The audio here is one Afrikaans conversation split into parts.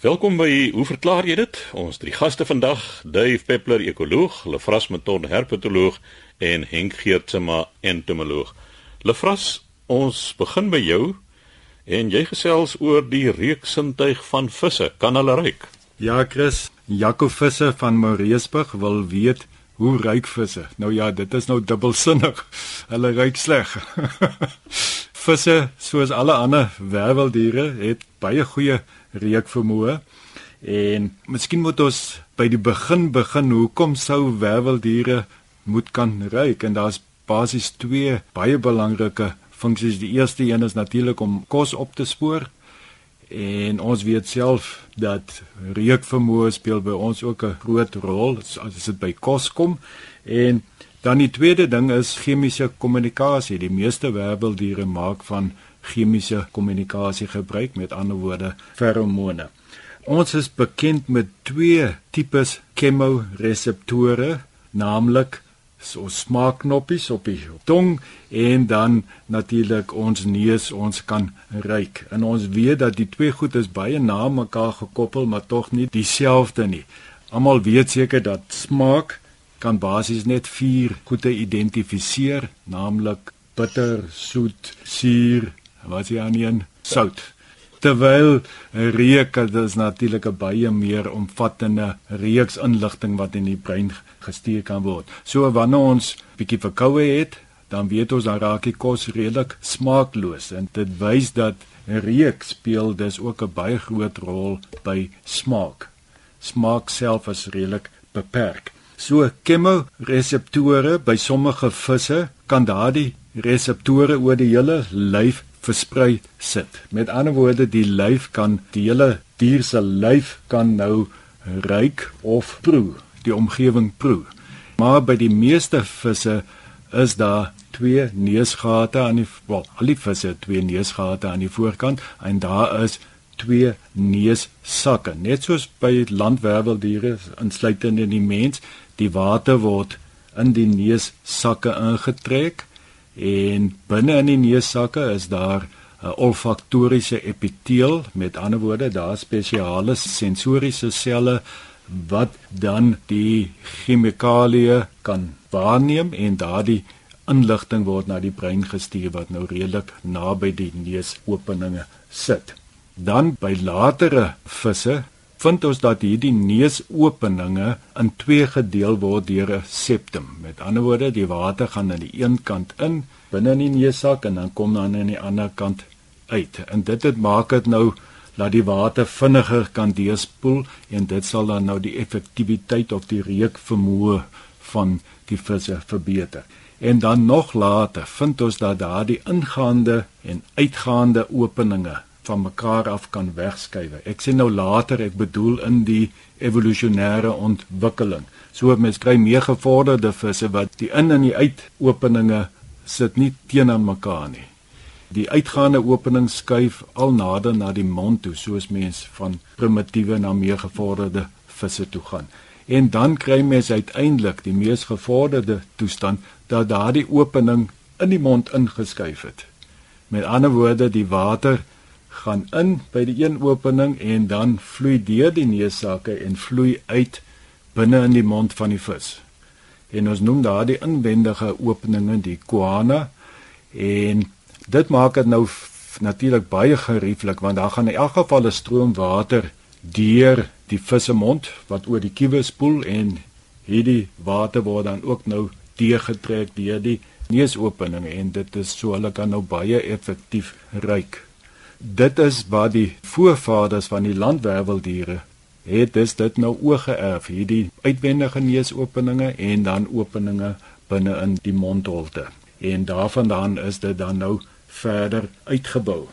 Welkom by Hoe verklaar jy dit? Ons drie gaste vandag, Dave Peppler, ekoloog, Lefras Meton, herpetoloog en Henk Geertsma, entomoloog. Lefras, ons begin by jou en jy gesels oor die reuksintuig van visse. Kan hulle ruik? Ja, Chris, Jaco visse van Moreesburg wil weet hoe ruik visse. Nou ja, dit is nou dubbelsinnig. Hulle ruik sleg. visse, soos alle ander werweldiere, het baie goeie reukvermoë. En miskien moet ons by die begin begin. Hoekom sou werweldiere moet kan ruik? En daar's basies twee baie belangrike funksies. Die eerste een is natuurlik om kos op te spoor. En ons weet self dat reukvermoë speel by ons ook 'n groot rol as dit by kos kom. En dan die tweede ding is chemiese kommunikasie. Die meeste werweldiere maak van chemiese kommunikasie gebruik met ander woorde feromone. Ons is bekend met twee tipes chemoreseptore, naamlik so smaakknoppies op die tong en dan natuurlik ons neus ons kan ruik. En ons weet dat die twee goed is baie na mekaar gekoppel, maar tog nie dieselfde nie. Almal weet seker dat smaak kan basies net vier goede identifiseer, naamlik bitter, soet, suur, wat jy aan een sout. Terwyl reuk is natuurlik 'n baie meer omvattende reeks inligting wat in die brein gestuur kan word. So wanneer ons bietjie verkoue het, dan weet ons dan raak die kos redelik smaakloos en dit wys dat reuk speel dus ook 'n baie groot rol by smaak. Smaak self is redelik beperk. So chemoreseptore by sommige visse kan daardie reseptore oor die hele lyf versprei sit. Met ander woorde, die lyf kan die hele dier se lyf kan nou ruik of proe, die omgewing proe. Maar by die meeste visse is daar twee neusgate aan die wel, al die visse het twee neusgate aan die voorkant en daar is twee neussakke. Net soos by landwerweldiere insluitend in die mens, die water word in die neussakke ingetrek en binne in die neussakke is daar 'n olfaktoriese epiteel met ander woorde daar spesiale sensoriese selle wat dan die chemikalieë kan waarneem en daardie inligting word na die brein gestuur wat nou redelik naby die neusopeninge sit. Dan by latere visse vind ons dat hierdie neusopeninge in twee gedeel word deur 'n septum. Met ander woorde, die water gaan aan die een kant in binne in die neussak en dan kom dan aan die ander kant uit. En dit het maak dit nou dat die water vinniger kan deurspoel en dit sal dan nou die effektiwiteit of die reukvermoë van die visse verbeter. En dan nog later vind ons dat daardie ingaande en uitgaande openinge van mekaar af kan wegskuif. Ek sê nou later, ek bedoel in die evolusionêre ontwikkeling. So mens kry meer gevorderde visse wat die in en die uitopeninge sit nie teenoor mekaar nie. Die uitgaande opening skuif al nader na die mond toe, soos mens van primitiewe na meer gevorderde visse toe gaan. En dan kry mens uiteindelik die mees gevorderde toestand dat daardie opening in die mond ingeskuif het. Met ander woorde, die water gaan in by die een opening en dan vloei deur die neussakke en vloei uit binne in die mond van die vis. En ons noem daardie inwendige openinge die coana en dit maak dit nou natuurlik baie gerieflik want daar gaan in elk geval 'n stroom water deur die vis se mond wat oor die kiewe spoel en hierdie water word dan ook nou deurgetrek deur die neusopening en dit is so hulle kan nou baie effektief ruik dit is wat die voorvaders van die landwerweldiere het dis dit nou oorgeerf hierdie uitwendige neusopeninge en dan openinge binne in die mondholte. En daarvandaan is dit dan nou verder uitgebou.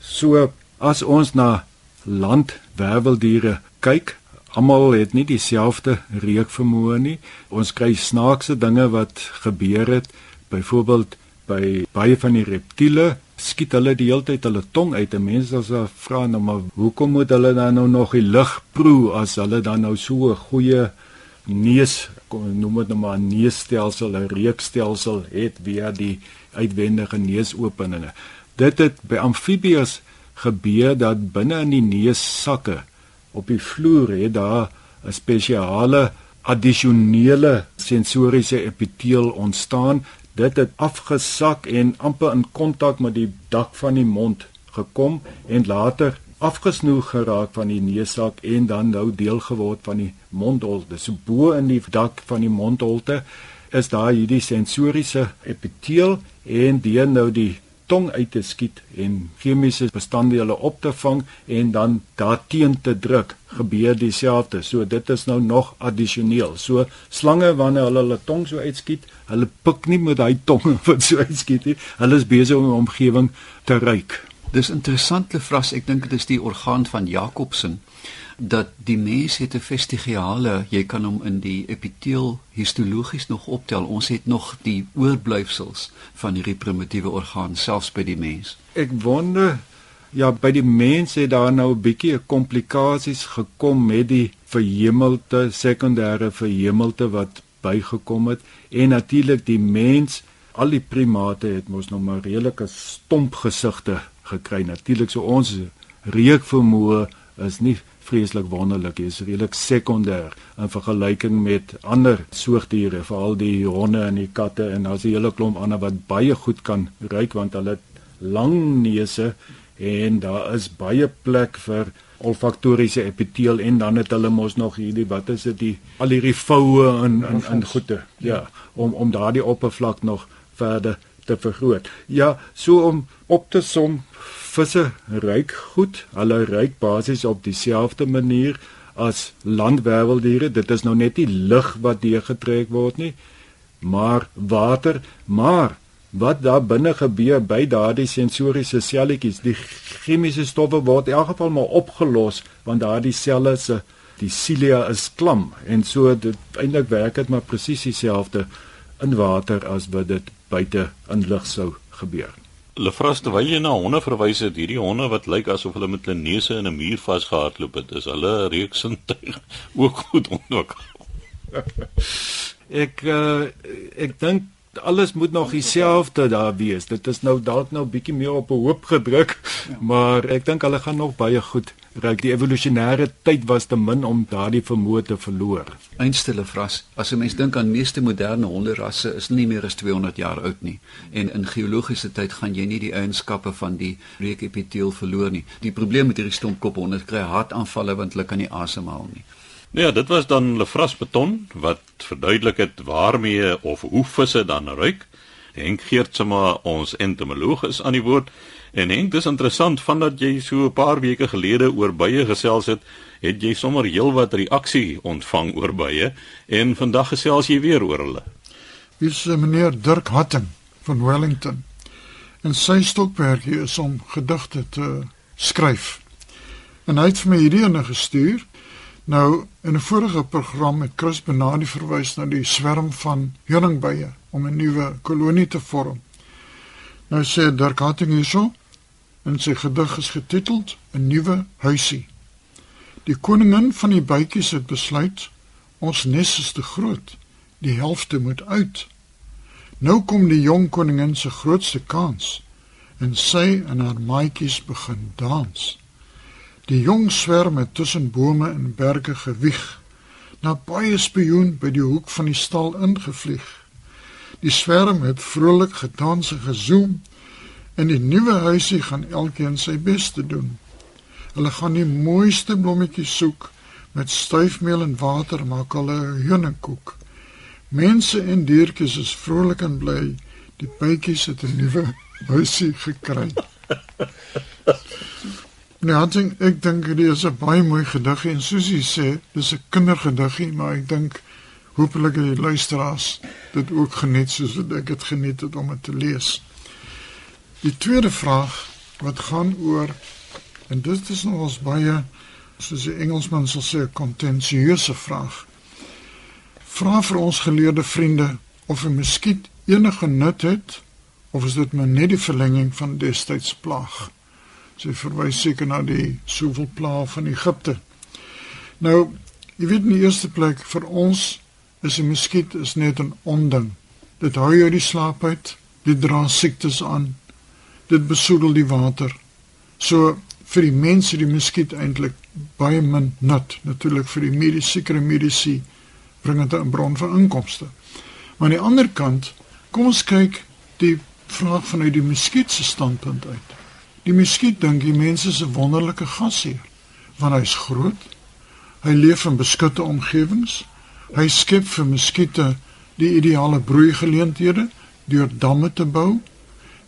So as ons na landwerweldiere kyk almal het nie dieselfde reukvermoë nie. Ons kry snaakse dinge wat gebeur het byvoorbeeld by baie van die reptiele skiet hulle die hele tyd hulle tong uit. Mense as hulle vra nou maar hoekom moet hulle dan nou nog die lug proe as hulle dan nou so 'n goeie neus noem dit nou maar neusstelsel, 'n reukstelsel het via die uitwendige neusopeninge. Dit het by amfibieërs gebeur dat binne in die neussakke op die vloer het daar 'n spesiale addisionele sensoriese epiteel ontstaan. Dit het afgesak en amper in kontak met die dak van die mond gekom en later afgesnoeg geraak van die neussak en dan nou deel geword van die mondholte. So bo in die dak van die mondholte is daar hierdie sensoriese epiteel en deur nou die tong uit te skiet en chemiese bestanddele op te vang en dan daarteen te druk, gebeur dieselfde. So dit is nou nog addisioneel. So slange wanneer hulle hulle tong so uitskiet, hulle pik nie met daai tong wat so uitskiet nie. Hulle is besig om die omgewing te ruik. Dis interessant, Lefras, ek dink dit is die orgaan van Jakobsen dat die mens het 'n vestigiale, jy kan hom in die epiteel histologies nog optel. Ons het nog die oorblyfsels van hierdie primitiewe orgaan selfs by die mens. Ek wonder ja, by die mens het daar nou 'n bietjie komplikasies gekom met die verhemelte, sekondêre verhemelte wat bygekom het en natuurlik die mens, al die primate het mos nog maar redelike stomp gesigte gekry. Natuurlik so ons reukvermoë is nie vreeslik wonderlik is redelik sekondêr in vergelyking met ander soogdiere veral die honde en die katte en daar's 'n hele klomp ander wat baie goed kan ruik want hulle het lang neuse en daar is baie plek vir olfaktoriese epiteel en dan het hulle mos nog hierdie wat is dit die al hierdie voue in in in goeie ja. om om daardie oppervlak nog verder te vergroot. Ja so om op te som visse ruik goed. Hulle ruik basies op dieselfde manier as landwerweldiere. Dit is nou net nie lug wat deurgetrek word nie, maar water. Maar wat daar binne gebeur by daardie sensoriese selletjies, die chemiese stowwe word in elk geval maar opgelos want daardie selle se die cilia is klam en so dit eintlik werk dit maar presies dieselfde in water as wat dit buite in lug sou gebeur. Lefras terwyl jy na honde verwys het, hierdie honde wat lyk asof hulle met hulle neuse in 'n muur vasgehardloop het, is hulle reuksintuig ook goed ontwikkel. ek uh, ek dink alles moet nog dieselfde daar wees. Dit is nou dalk nou bietjie meer op 'n hoop gedruk, ja. maar ek dink hulle gaan nog baie goed reik. Die evolusionêre tyd was te min om daardie vermoë te verloor. Einstelle vras. As 'n mens dink aan meeste moderne honderrasse is nie meer as 200 jaar oud nie. En in geologiese tyd gaan jy nie die eienskappe van die reukepiteel verloor nie. Die probleem met hierdie stompkop honde kry hartaanvalle want hulle kan nie asemhaal nie. Ja, dit was dan Lefras beton wat verduidelik het waarmee of hoe visse dan ruik. Henk Geertsma, ons entomoloog is aan die woord. En Henk, dis interessant vandat jy so 'n paar weke gelede oor bye gesels het, het jy sommer heelwat reaksie ontvang oor bye en vandag gesels jy weer oor hulle. Dis uh, meneer Dirk Hatting van Wellington. En sy stokperdjie is om gedigte te skryf. En hy het vir my hierdie ene gestuur. Nou in 'n vorige program het Chris Benadi verwys na die swerm van heuningbye om 'n nuwe kolonie te vorm. Nou sê Dirk Hatting hierso en sy gedig is getiteld 'n nuwe huisie. Die koningin van die bytjies het besluit ons nes is te groot. Die helfte moet uit. Nou kom die jong koningin se grootste kans en sy en haar maatjies begin dans. Die jong swerm het tussen bome en berge gewieg, na baie spioen by die hoek van die stal ingevlieg. Die swerm het vrolik gedans en gezoem en die nuwe huisie gaan elkeen sy bes te doen. Hulle gaan die mooiste blommetjies soek met stuifmeel en water maak hulle 'n heuningkoek. Mense en diertjies is vrolik en bly. Die bytjies het 'n nuwe huisie gekry. Nee, ek ek dink dit is 'n baie mooi gedig en jy sê, dis 'n kindergediggie, maar ek dink hopelik die luisteraars dit ook geniet soos wat ek dit geniet het om dit te lees. Die tweede vraag wat gaan oor en dit is nog ons baie soos die Engelsman sal sê 'n kontensieuse vraag. Vra vir ons geleerde vriende of 'n muskiet enige nut het of is dit maar net die verlenging van destyds plaag? Sy verwys seker na die soveel plaag van Egipte. Nou, jy weet in die eerste plek vir ons is 'n muskiet is net 'n onding. Dit hou jou die slaap uit, dit dra siektes aan. Dit besoedel die water. So vir die mense die muskiet eintlik baie min nut. Natuurlik vir die mediese sekere mediese bring dit 'n bron van inkomste. Maar aan die ander kant, kom ons kyk die vraag vanuit die muskiet se standpunt uit. Die muskiet dink die mense is 'n wonderlike gasheer, want hy's groot. Hy leef in beskutte omgewings. Hy skep vir muskiete die ideale broeigeleenthede deur damme te bou,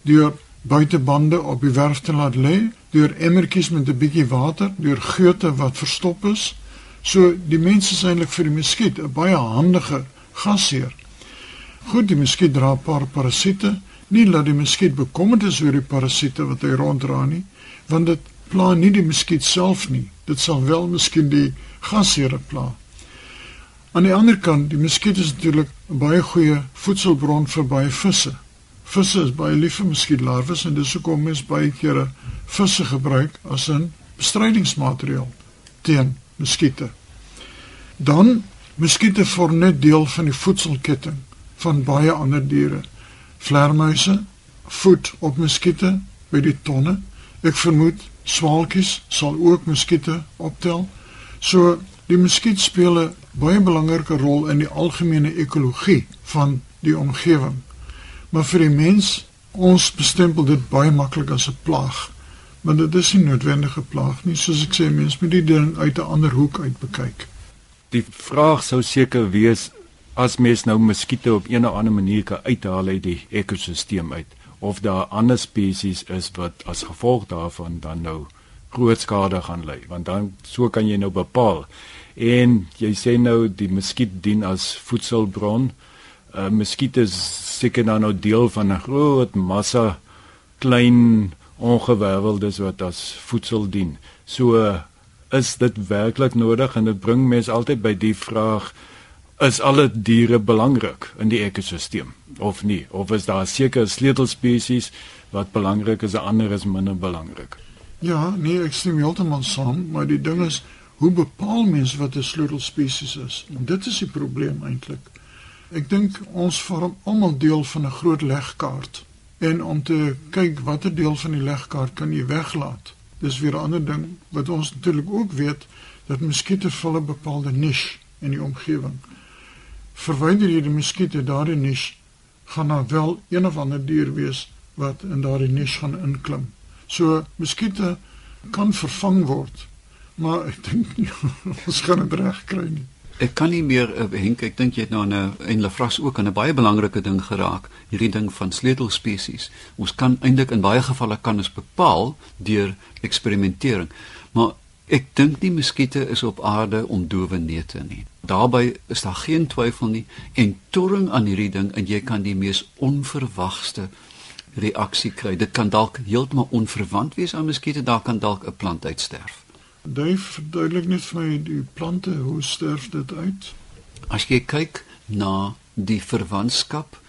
deur buitebande op die werf te laat lê, deur emmertjies met 'n bietjie water, deur geute wat verstop is. So die mense is eintlik vir die muskiet 'n baie handige gasheer. Goed, die muskiet dra 'n paar parasiete, nie laat die muskiet bekommerd is oor die parasiete wat hy ronddra nie, want dit pla nie die muskiet self nie. Dit sal wel miskien die gasheer pla. Aan die ander kant, die muskiet is natuurlik 'n baie goeie voedselbron vir baie visse. Visse is baie lief vir muskietlarwes en dis hoekom mense baie kere visse gebruik as 'n bestrydingsmateriaal teen muskiete. Dan muskiete vorm net deel van die voedselketting van baie ander diere. Vleermuise voed op muskiete by die tonne. Ek vermoed swaalkies sal ook muskiete optel. So die muskiet speel 'n baie belangrike rol in die algemene ekologie van die omgewing. Maar vir die mens, ons bestempel dit baie maklik as 'n plaag. Maar dit is nie noodwendige plaag nie, soos ek sê, mens moet die ding uit 'n ander hoek uit bekyk. Die vraag sou seker wees as mens nou muskiete op 'n of ander manier kan uithaal uit die ekosisteem uit of daar ander spesies is wat as gevolg daarvan dan nou groot skade gaan ly, want dan so kan jy nou bepaal En jy sê nou die muskiet dien as voedselbron. Uh muskiet is seker nou nou deel van 'n groot massa klein ongewerveldes wat as voedsel dien. So uh, is dit werklik nodig en dit bring mense altyd by die vraag is alle diere belangrik in die ekosisteem of nie of is daar seker sleutelspesies wat belangrik is en ander is minder belangrik? Ja, nee, ek stem heeltemal saam, maar die ding is Hoe bepaal mens wat 'n sleutelspesies is? En dit is die probleem eintlik. Ek dink ons vorm almal deel van 'n groot legkaart en om te kyk watter deel van die legkaart kan jy weglaat. Dis weer 'n ander ding wat ons natuurlik ook weet dat muskiete vulle bepaalde niche in die omgewing. Verwyder jy die muskiete daardie niche, gaan daar wel een of ander dier wees wat in daardie niche gaan inklim. So muskiete kan vervang word maar ek dink nie ons gaan dit reg kry nie. Ek kan nie meer uh, Henk, ek dink jy het nou 'n en Lefras ook aan 'n baie belangrike ding geraak, hierdie ding van sleutelspesies. Ons kan eintlik in baie gevalle kan ons bepaal deur eksperimentering. Maar ek dink die muskiete is op aarde om dowe neute nie. Daarby is daar geen twyfel nie en torring aan hierdie ding en jy kan die mees onverwagte reaksie kry. Dit kan dalk heeltemal onverwant wees aan muskiete, daar kan dalk 'n plant uitsterf. Dave, verduidelik net vir my die plante, hoe sterf dit uit? As jy kyk na die verwantskap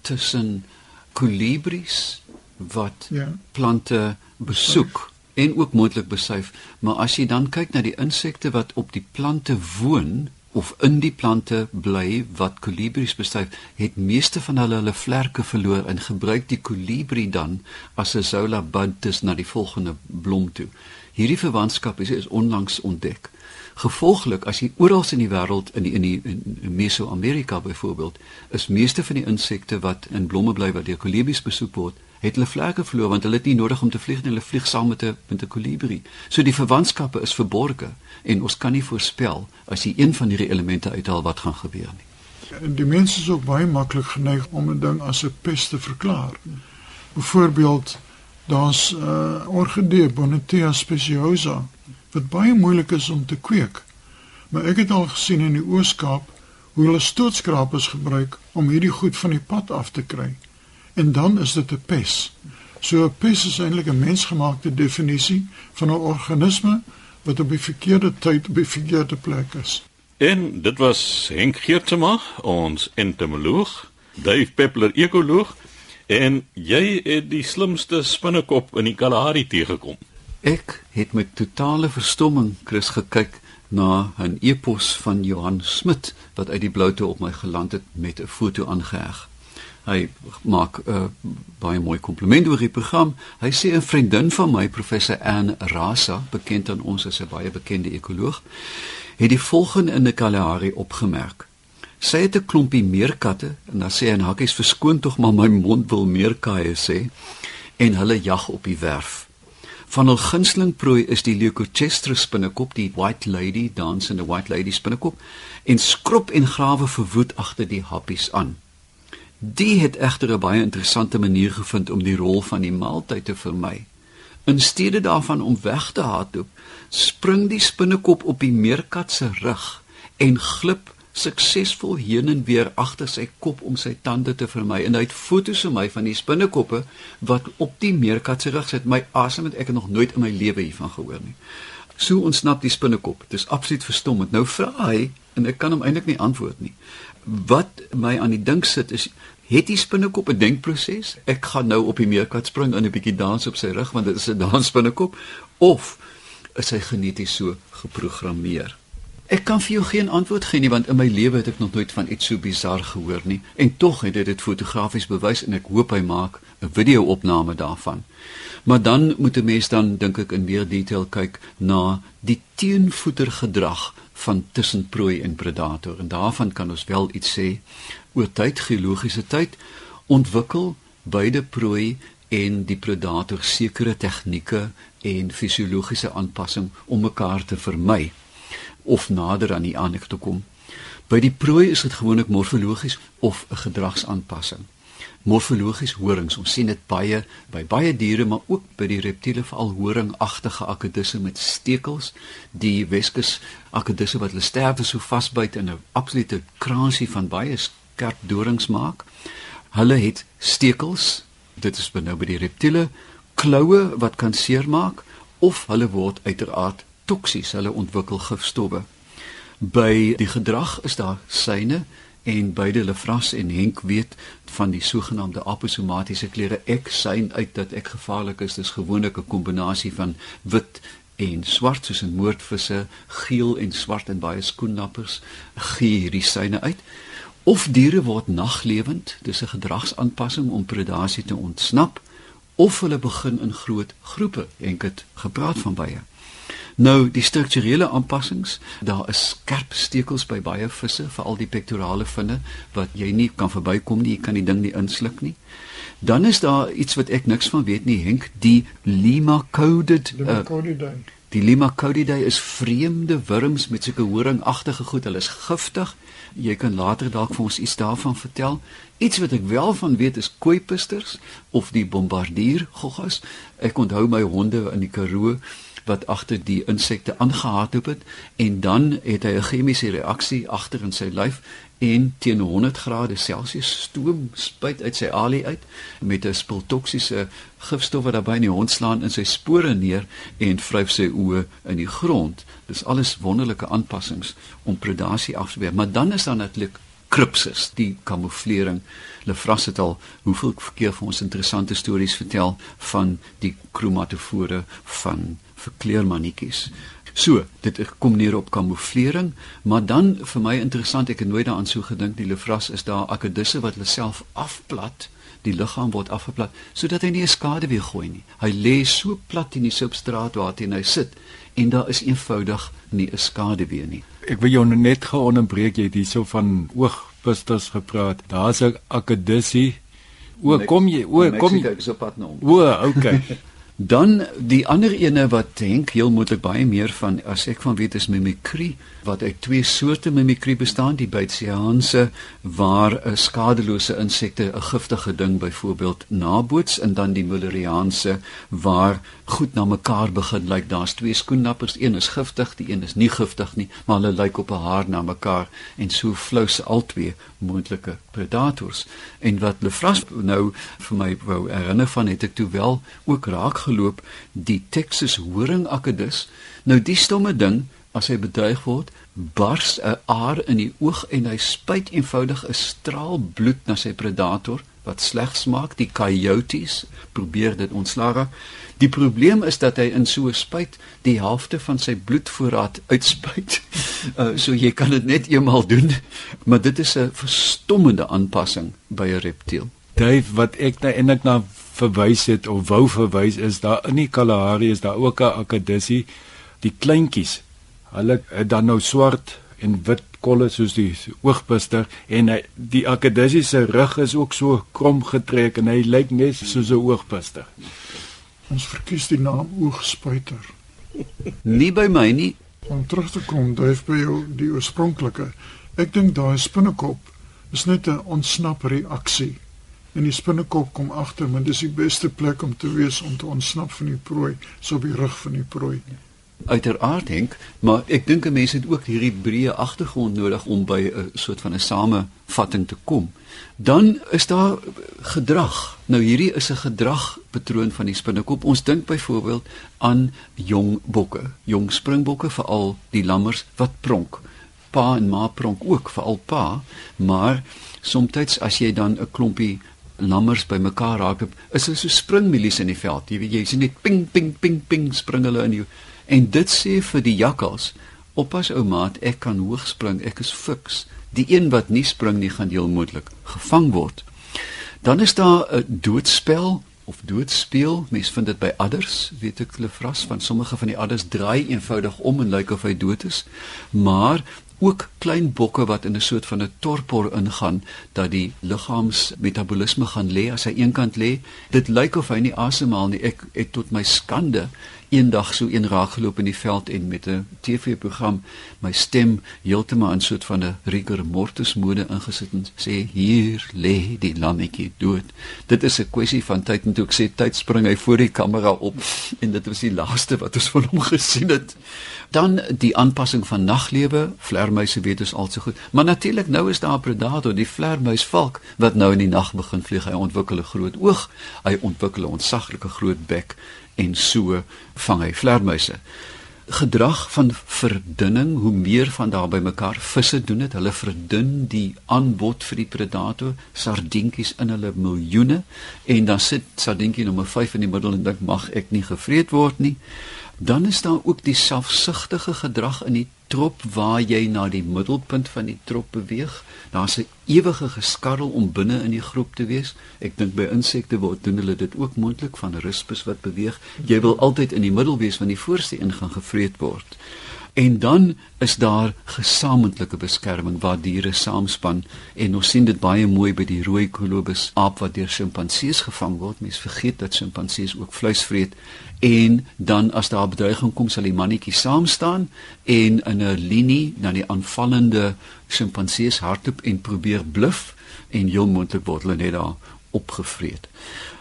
tussen kolibries wat ja. plante besoek Besuif. En ook moontlik besuif, maar as jy dan kyk na die insekte wat op die plante woon of in die plante bly wat kolibries bestuif, het meeste van hulle hulle vlerke verloor en gebruik die kolibrie dan as 'n zola bud tussen na die volgende blom toe. Hierdie verwantskap is, is onlangs ontdek. Gevolglik as jy oral in die wêreld in die in die in Meso-Amerika byvoorbeeld, is meeste van die insekte wat in blomme bly wat deur kolibries besoek word, het hulle vlerke verloor want hulle het nie nodig om te vlieg nie, hulle vlieg saam met 'n met 'n kolibrie. So die verwantskappe is verborge en ons kan nie voorspel as jy een van hierdie elemente uithaal wat gaan gebeur nie. Die mense is ook baie maklik geneig om 'n ding as 'n pest te verklaar. Byvoorbeeld Daar's 'n uh, orgidee Bonitea speciosa wat baie moeilik is om te kweek. Maar ek het al gesien in die Oos-Kaap hoe hulle stootskrapers gebruik om hierdie goed van die pad af te kry. En dan is dit 'n pes. So 'n pes is eintlik 'n mensgemaakte definisie van 'n organisme wat op die verkeerde tyd op die verkeerde plek is. En dit was Henk Geertsma, ons entomoloog, Dave Peppler, ekoloog. En jy het die slimste spinnekop in die Kalahari teëgekom. Ek het met totale verstomming Chris gekyk na 'n e-pos van Johan Smit wat uit die bloute op my geland het met 'n foto aangeheg. Hy maak 'n uh, baie mooi kompliment oor die program. Hy sê 'n vriendin van my, professor Anne Rasa, bekend aan ons as 'n baie bekende ekoloog, het die volgende in 'n Kalahari opgemerk. Sy het 'n klompie meerkatte en dan sê hy en hakkies verskoon tog maar my mond wil meerkaie sê en hulle jag op die werf. Van hul gunsteling prooi is die Leucochestra spinnekop, die white lady, dansende white lady spinnekop en skrop en grawe verwoed agter die happies aan. Die het egter 'n baie interessante manier gevind om die rol van die maaltyd te vermy. In steede daarvan om weg te hardloop, spring die spinnekop op die meerkat se rug en glip suksesvol heen en weer agter sy kop om sy tande te vermy. En hy het foto's van my van die spinnekoppe wat op die meerkat se rug sit. My asem het ek nog nooit in my lewe hiervan gehoor nie. So ontsnap die spinnekop. Dit is absoluut verstommend. Nou vra hy en ek kan hom eintlik nie antwoord nie. Wat my aan die dink sit is het die spinnekop 'n denkproses? Ek gaan nou op die meerkat spring en 'n bietjie dans op sy rug want dit is 'n dansspinnekop of is hy geneties so geprogrammeer? Ek kan vir jou geen antwoord gee nie want in my lewe het ek nog nooit van iets so bizar gehoor nie en tog het dit dit fotografies bewys en ek hoop hy maak 'n video-opname daarvan. Maar dan moet 'n mens dan dink ek in meer detail kyk na die teenvoetergedrag van tussenprooi en predator en daarvan kan ons wel iets sê oor tyd geologiese tyd ontwikkel beide prooi en die predator sekere tegnieke en fisiologiese aanpassing om mekaar te vermy of nader aan die ander te kom. By die prooi is dit gewoonlik morfologies of 'n gedragsaanpassing. Morfologies horings, ons sien dit baie by baie diere, maar ook by die reptiele, veral horingagtige akedisse met stekels, die Weskus akedisse wat hulle sterwe so vasbyt in 'n absolute kraansie van baie skerp dorings maak. Hulle het stekels, dit is nou by die reptiele, kloue wat kan seermaak of hulle word uiteraard toksies, hulle ontwikkel gifstowwe. By die gedrag is daar syne en beide Lefras en Henk weet van die sogenaamde aposomatiese kleure. Ek syn uit dat ek gevaarlik is. Dis gewoonlik 'n kombinasie van wit en swart soos in moordvisse, geel en swart en baie skoennappers gee hierdie syne uit. Of diere word naglewend, dis 'n gedragsaanpassing om predasie te ontsnap, of hulle begin in groot groepe. Henk het gepraat van baie. Nou die strukturele aanpassings, daar is skerp stekels by baie visse, veral die pectorale vinne wat jy nie kan verbykom nie, jy kan die ding nie insluk nie. Dan is daar iets wat ek niks van weet nie, Henk, die Lima-coded uh, Die Lima-codidae is vreemde wurms met sulke horingagtige goed. Hulle is giftig. Jy kan later dalk vir ons iets daarvan vertel. Iets wat ek wel van weet is kooipisters of die bombardier goggas. Ek onthou my honde in die Karoo wat agter die insekte aangehardloop het en dan het hy 'n chemiese reaksie agter in sy lyf en teen 100 grade Celsius stoom spuit uit sy alie uit met 'n spul toksiese gifstowwe daarbey in die hond slaan in sy spore neer en vryf sy oë in die grond. Dis alles wonderlike aanpassings om predasie af te weer. Maar dan is daar natuurlik kripsis, die kamouflering. Lefras het al hoeveel keer vir ons interessante stories vertel van die kromatofore van verkleermannetjies. So, dit kom neer op kamouflering, maar dan vir my interessant, ek het nooit daaraan so gedink die lefras is daar akedisse wat hulle self afplat, die liggaam word afgeplat sodat hy nie 'n skade weer gooi nie. Hy lê so plat in die substraat waarteen hy sit en daar is eenvoudig nie 'n skade weer nie. Ek wil jou net geonderbreek, jy het hierso van oogpusters gepraat. Daar's 'n akedissie. O, kom jy? O, kom jy? Nou o, okay. Dan die ander ene wat Henk heel moontlik baie meer van as ek van weet is mimikrie wat uit twee soorte mimikrie bestaan. Die buitseanse waar 'n skadelose insekte 'n giftige ding byvoorbeeld naboots en dan die mulleriaanse waar goed na mekaar begin lyk. Daar's twee skoennappers een is giftig die een is nie giftig nie maar hulle lyk op 'n haar na mekaar en so flous albei moontlike predators. En wat Lefras nou vir my wou herinner van het ek toe wel ook raak geloop die Texas horingakedus nou die stomme ding as hy bedreig word bars 'n aar in die oog en hy spuit eenvoudig 'n straal bloed na sy predator wat sleg smaak die coyotes probeer dit ontslaa die probleem is dat hy in so 'n spuit die helfte van sy bloedvoorraad uitspuit Uh, so jy kan dit net eenmaal doen, maar dit is 'n verstommende aanpassing by 'n reptiel. Dave, wat ek nou eintlik na verwys het of wou verwys is daar in die Kalahari is daar ook 'n akadissie, die kleintjies. Hulle het dan nou swart en wit kolle soos die oogbuster en hy, die akadissie se rug is ook so krom getrek en hy lyk net soos 'n oogbuster. Ons verkies die naam oogspuiter. Nie by my nie. Om terug te kom, Dave, by jou die oorspronklike. Ek dink daai spinnekop is net 'n ontsnap reaksie en die spinnekop kom agter, maar dis die beste plek om te wees om te ontsnap van die prooi, so op die rug van die prooi. Uiteraard dink, maar ek dink 'n mens het ook hierdie breë agtergrond nodig om by 'n soort van 'n samevatting te kom. Dan is daar gedrag. Nou hierdie is 'n gedragpatroon van die spinnekop. Ons dink byvoorbeeld aan jong bokke, jong springbokke veral die lammers wat pronk. Pa en ma pronk ook, veral pa, maar soms as jy dan 'n klompie lammers bymekaar raak, is hulle so springmilies in die veld. Jy weet jy sien net ping ping ping ping spring hulle in jou. En dit sê vir die jakkals, oppas ou maat, ek kan hoog spring, ek is fiks. Die een wat nie spring nie gaan heel moontlik gevang word. Dan is daar 'n doodspel of doodspeel. Mense vind dit by adders, weet ek hulle vras van sommige van die adders draai eenvoudig om en lyk of hy dood is. Maar ook klein bokke wat in 'n soort van 'n torpor ingaan dat die liggaamsmetabolisme gaan lê as hy eenkant lê. Dit lyk of hy nie asemhaal nie. Ek het tot my skande eendag so een raak geloop in die veld en met 'n TV-program my stem heeltemal in soort van 'n rigor mortis mode ingesit en sê hier lê die lammetjie dood. Dit is 'n kwessie van tyd en toe ek sê tyd spring hy voor die kamera op en dit was die laaste wat ons van hom gesien het. Dan die aanpassing van naglewe, vlermuise weet ons al so goed. Maar natuurlik nou is daar predator, die vlermuisvalk wat nou in die nag begin vlieg. Hy ontwikkel 'n groot oog, hy ontwikkel 'n ontsaglike groot bek en so vang hy vlermuise. Gedrag van verdunning, hoe meer van daar by mekaar visse doen dit, hulle verdun die aanbod vir die predator, sardientjies in hulle miljoene en dan sit sardientjie nommer 5 in die middel en dink mag ek nie gevreet word nie. Dan is daar ook die selfsugtige gedrag in die trop waar jy na die middelpunt van die trop beweeg. Daar's 'n ewige geskarrel om binne in die groep te wees. Ek dink by insekte word doen hulle dit ook moontlik van rispus wat beweeg. Jy wil altyd in die middel wees want die voorste een gaan gevreet word. En dan is daar gesamentlike beskerming waar diere saamspan en ons sien dit baie mooi by die rooi kolobus aap wat deur sjimpansees gevang word. Mense vergeet dat sjimpansees ook vleis vreet en dan as daar bedreiging kom sal die mannetjie saam staan en in 'n linie na die aanvallende sjimpansees hardloop en probeer bluf en heel moontlik word hulle net daar opgevreet.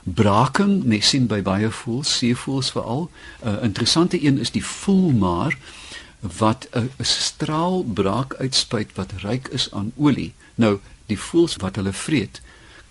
Braking, mens sien by baie voëls, seevoëls veral. 'n uh, Interessante een is die voelmaar wat 'n straal braak uitspuit wat ryk is aan olie. Nou, die voëls wat hulle vreet,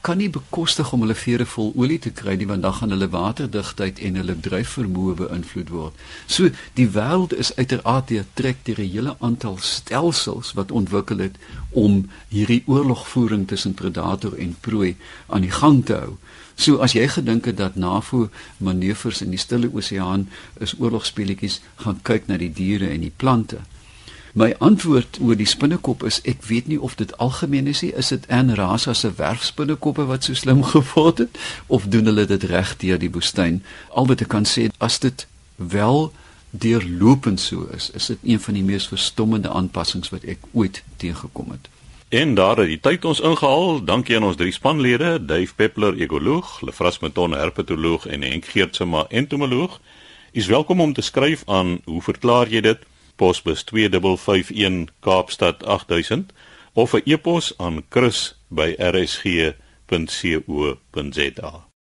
kan nie bekostig om hulle vere vol olie te kry nie want dan gaan hulle waterdigtheid en hulle dryfvermoë beïnvloed word. So die wêreld is uiteraard deur trek deur 'n hele aantal stelsels wat ontwikkel het om hierdie oorlogvoering tussen predator en prooi aan die gang te hou. So as jy gedink het dat NAVO manoeuvres in die Stille Oseaan is oorlogspeletjies, gaan kyk na die diere en die plante. My antwoord oor die spinnekop is ek weet nie of dit algemeen is nie, is dit en rasa se werfspinnekoppe wat so slim geword het of doen hulle dit reg deur die woestyn? Al wat ek kan sê, as dit wel deurlopend so is, is dit een van die mees verstommende aanpassings wat ek ooit teëgekom het. En daar het die tyd ons ingehaal. Dankie aan ons drie spanlede, Dave Peppler, ekoloog, Lefras Meton, herpetoloog en Henk Geertsma, entomoloog. Is welkom om te skryf aan hoe verklaar jy dit? Posbus 2551 Kaapstad 8000 of 'n e-pos aan chris@rsg.co.za.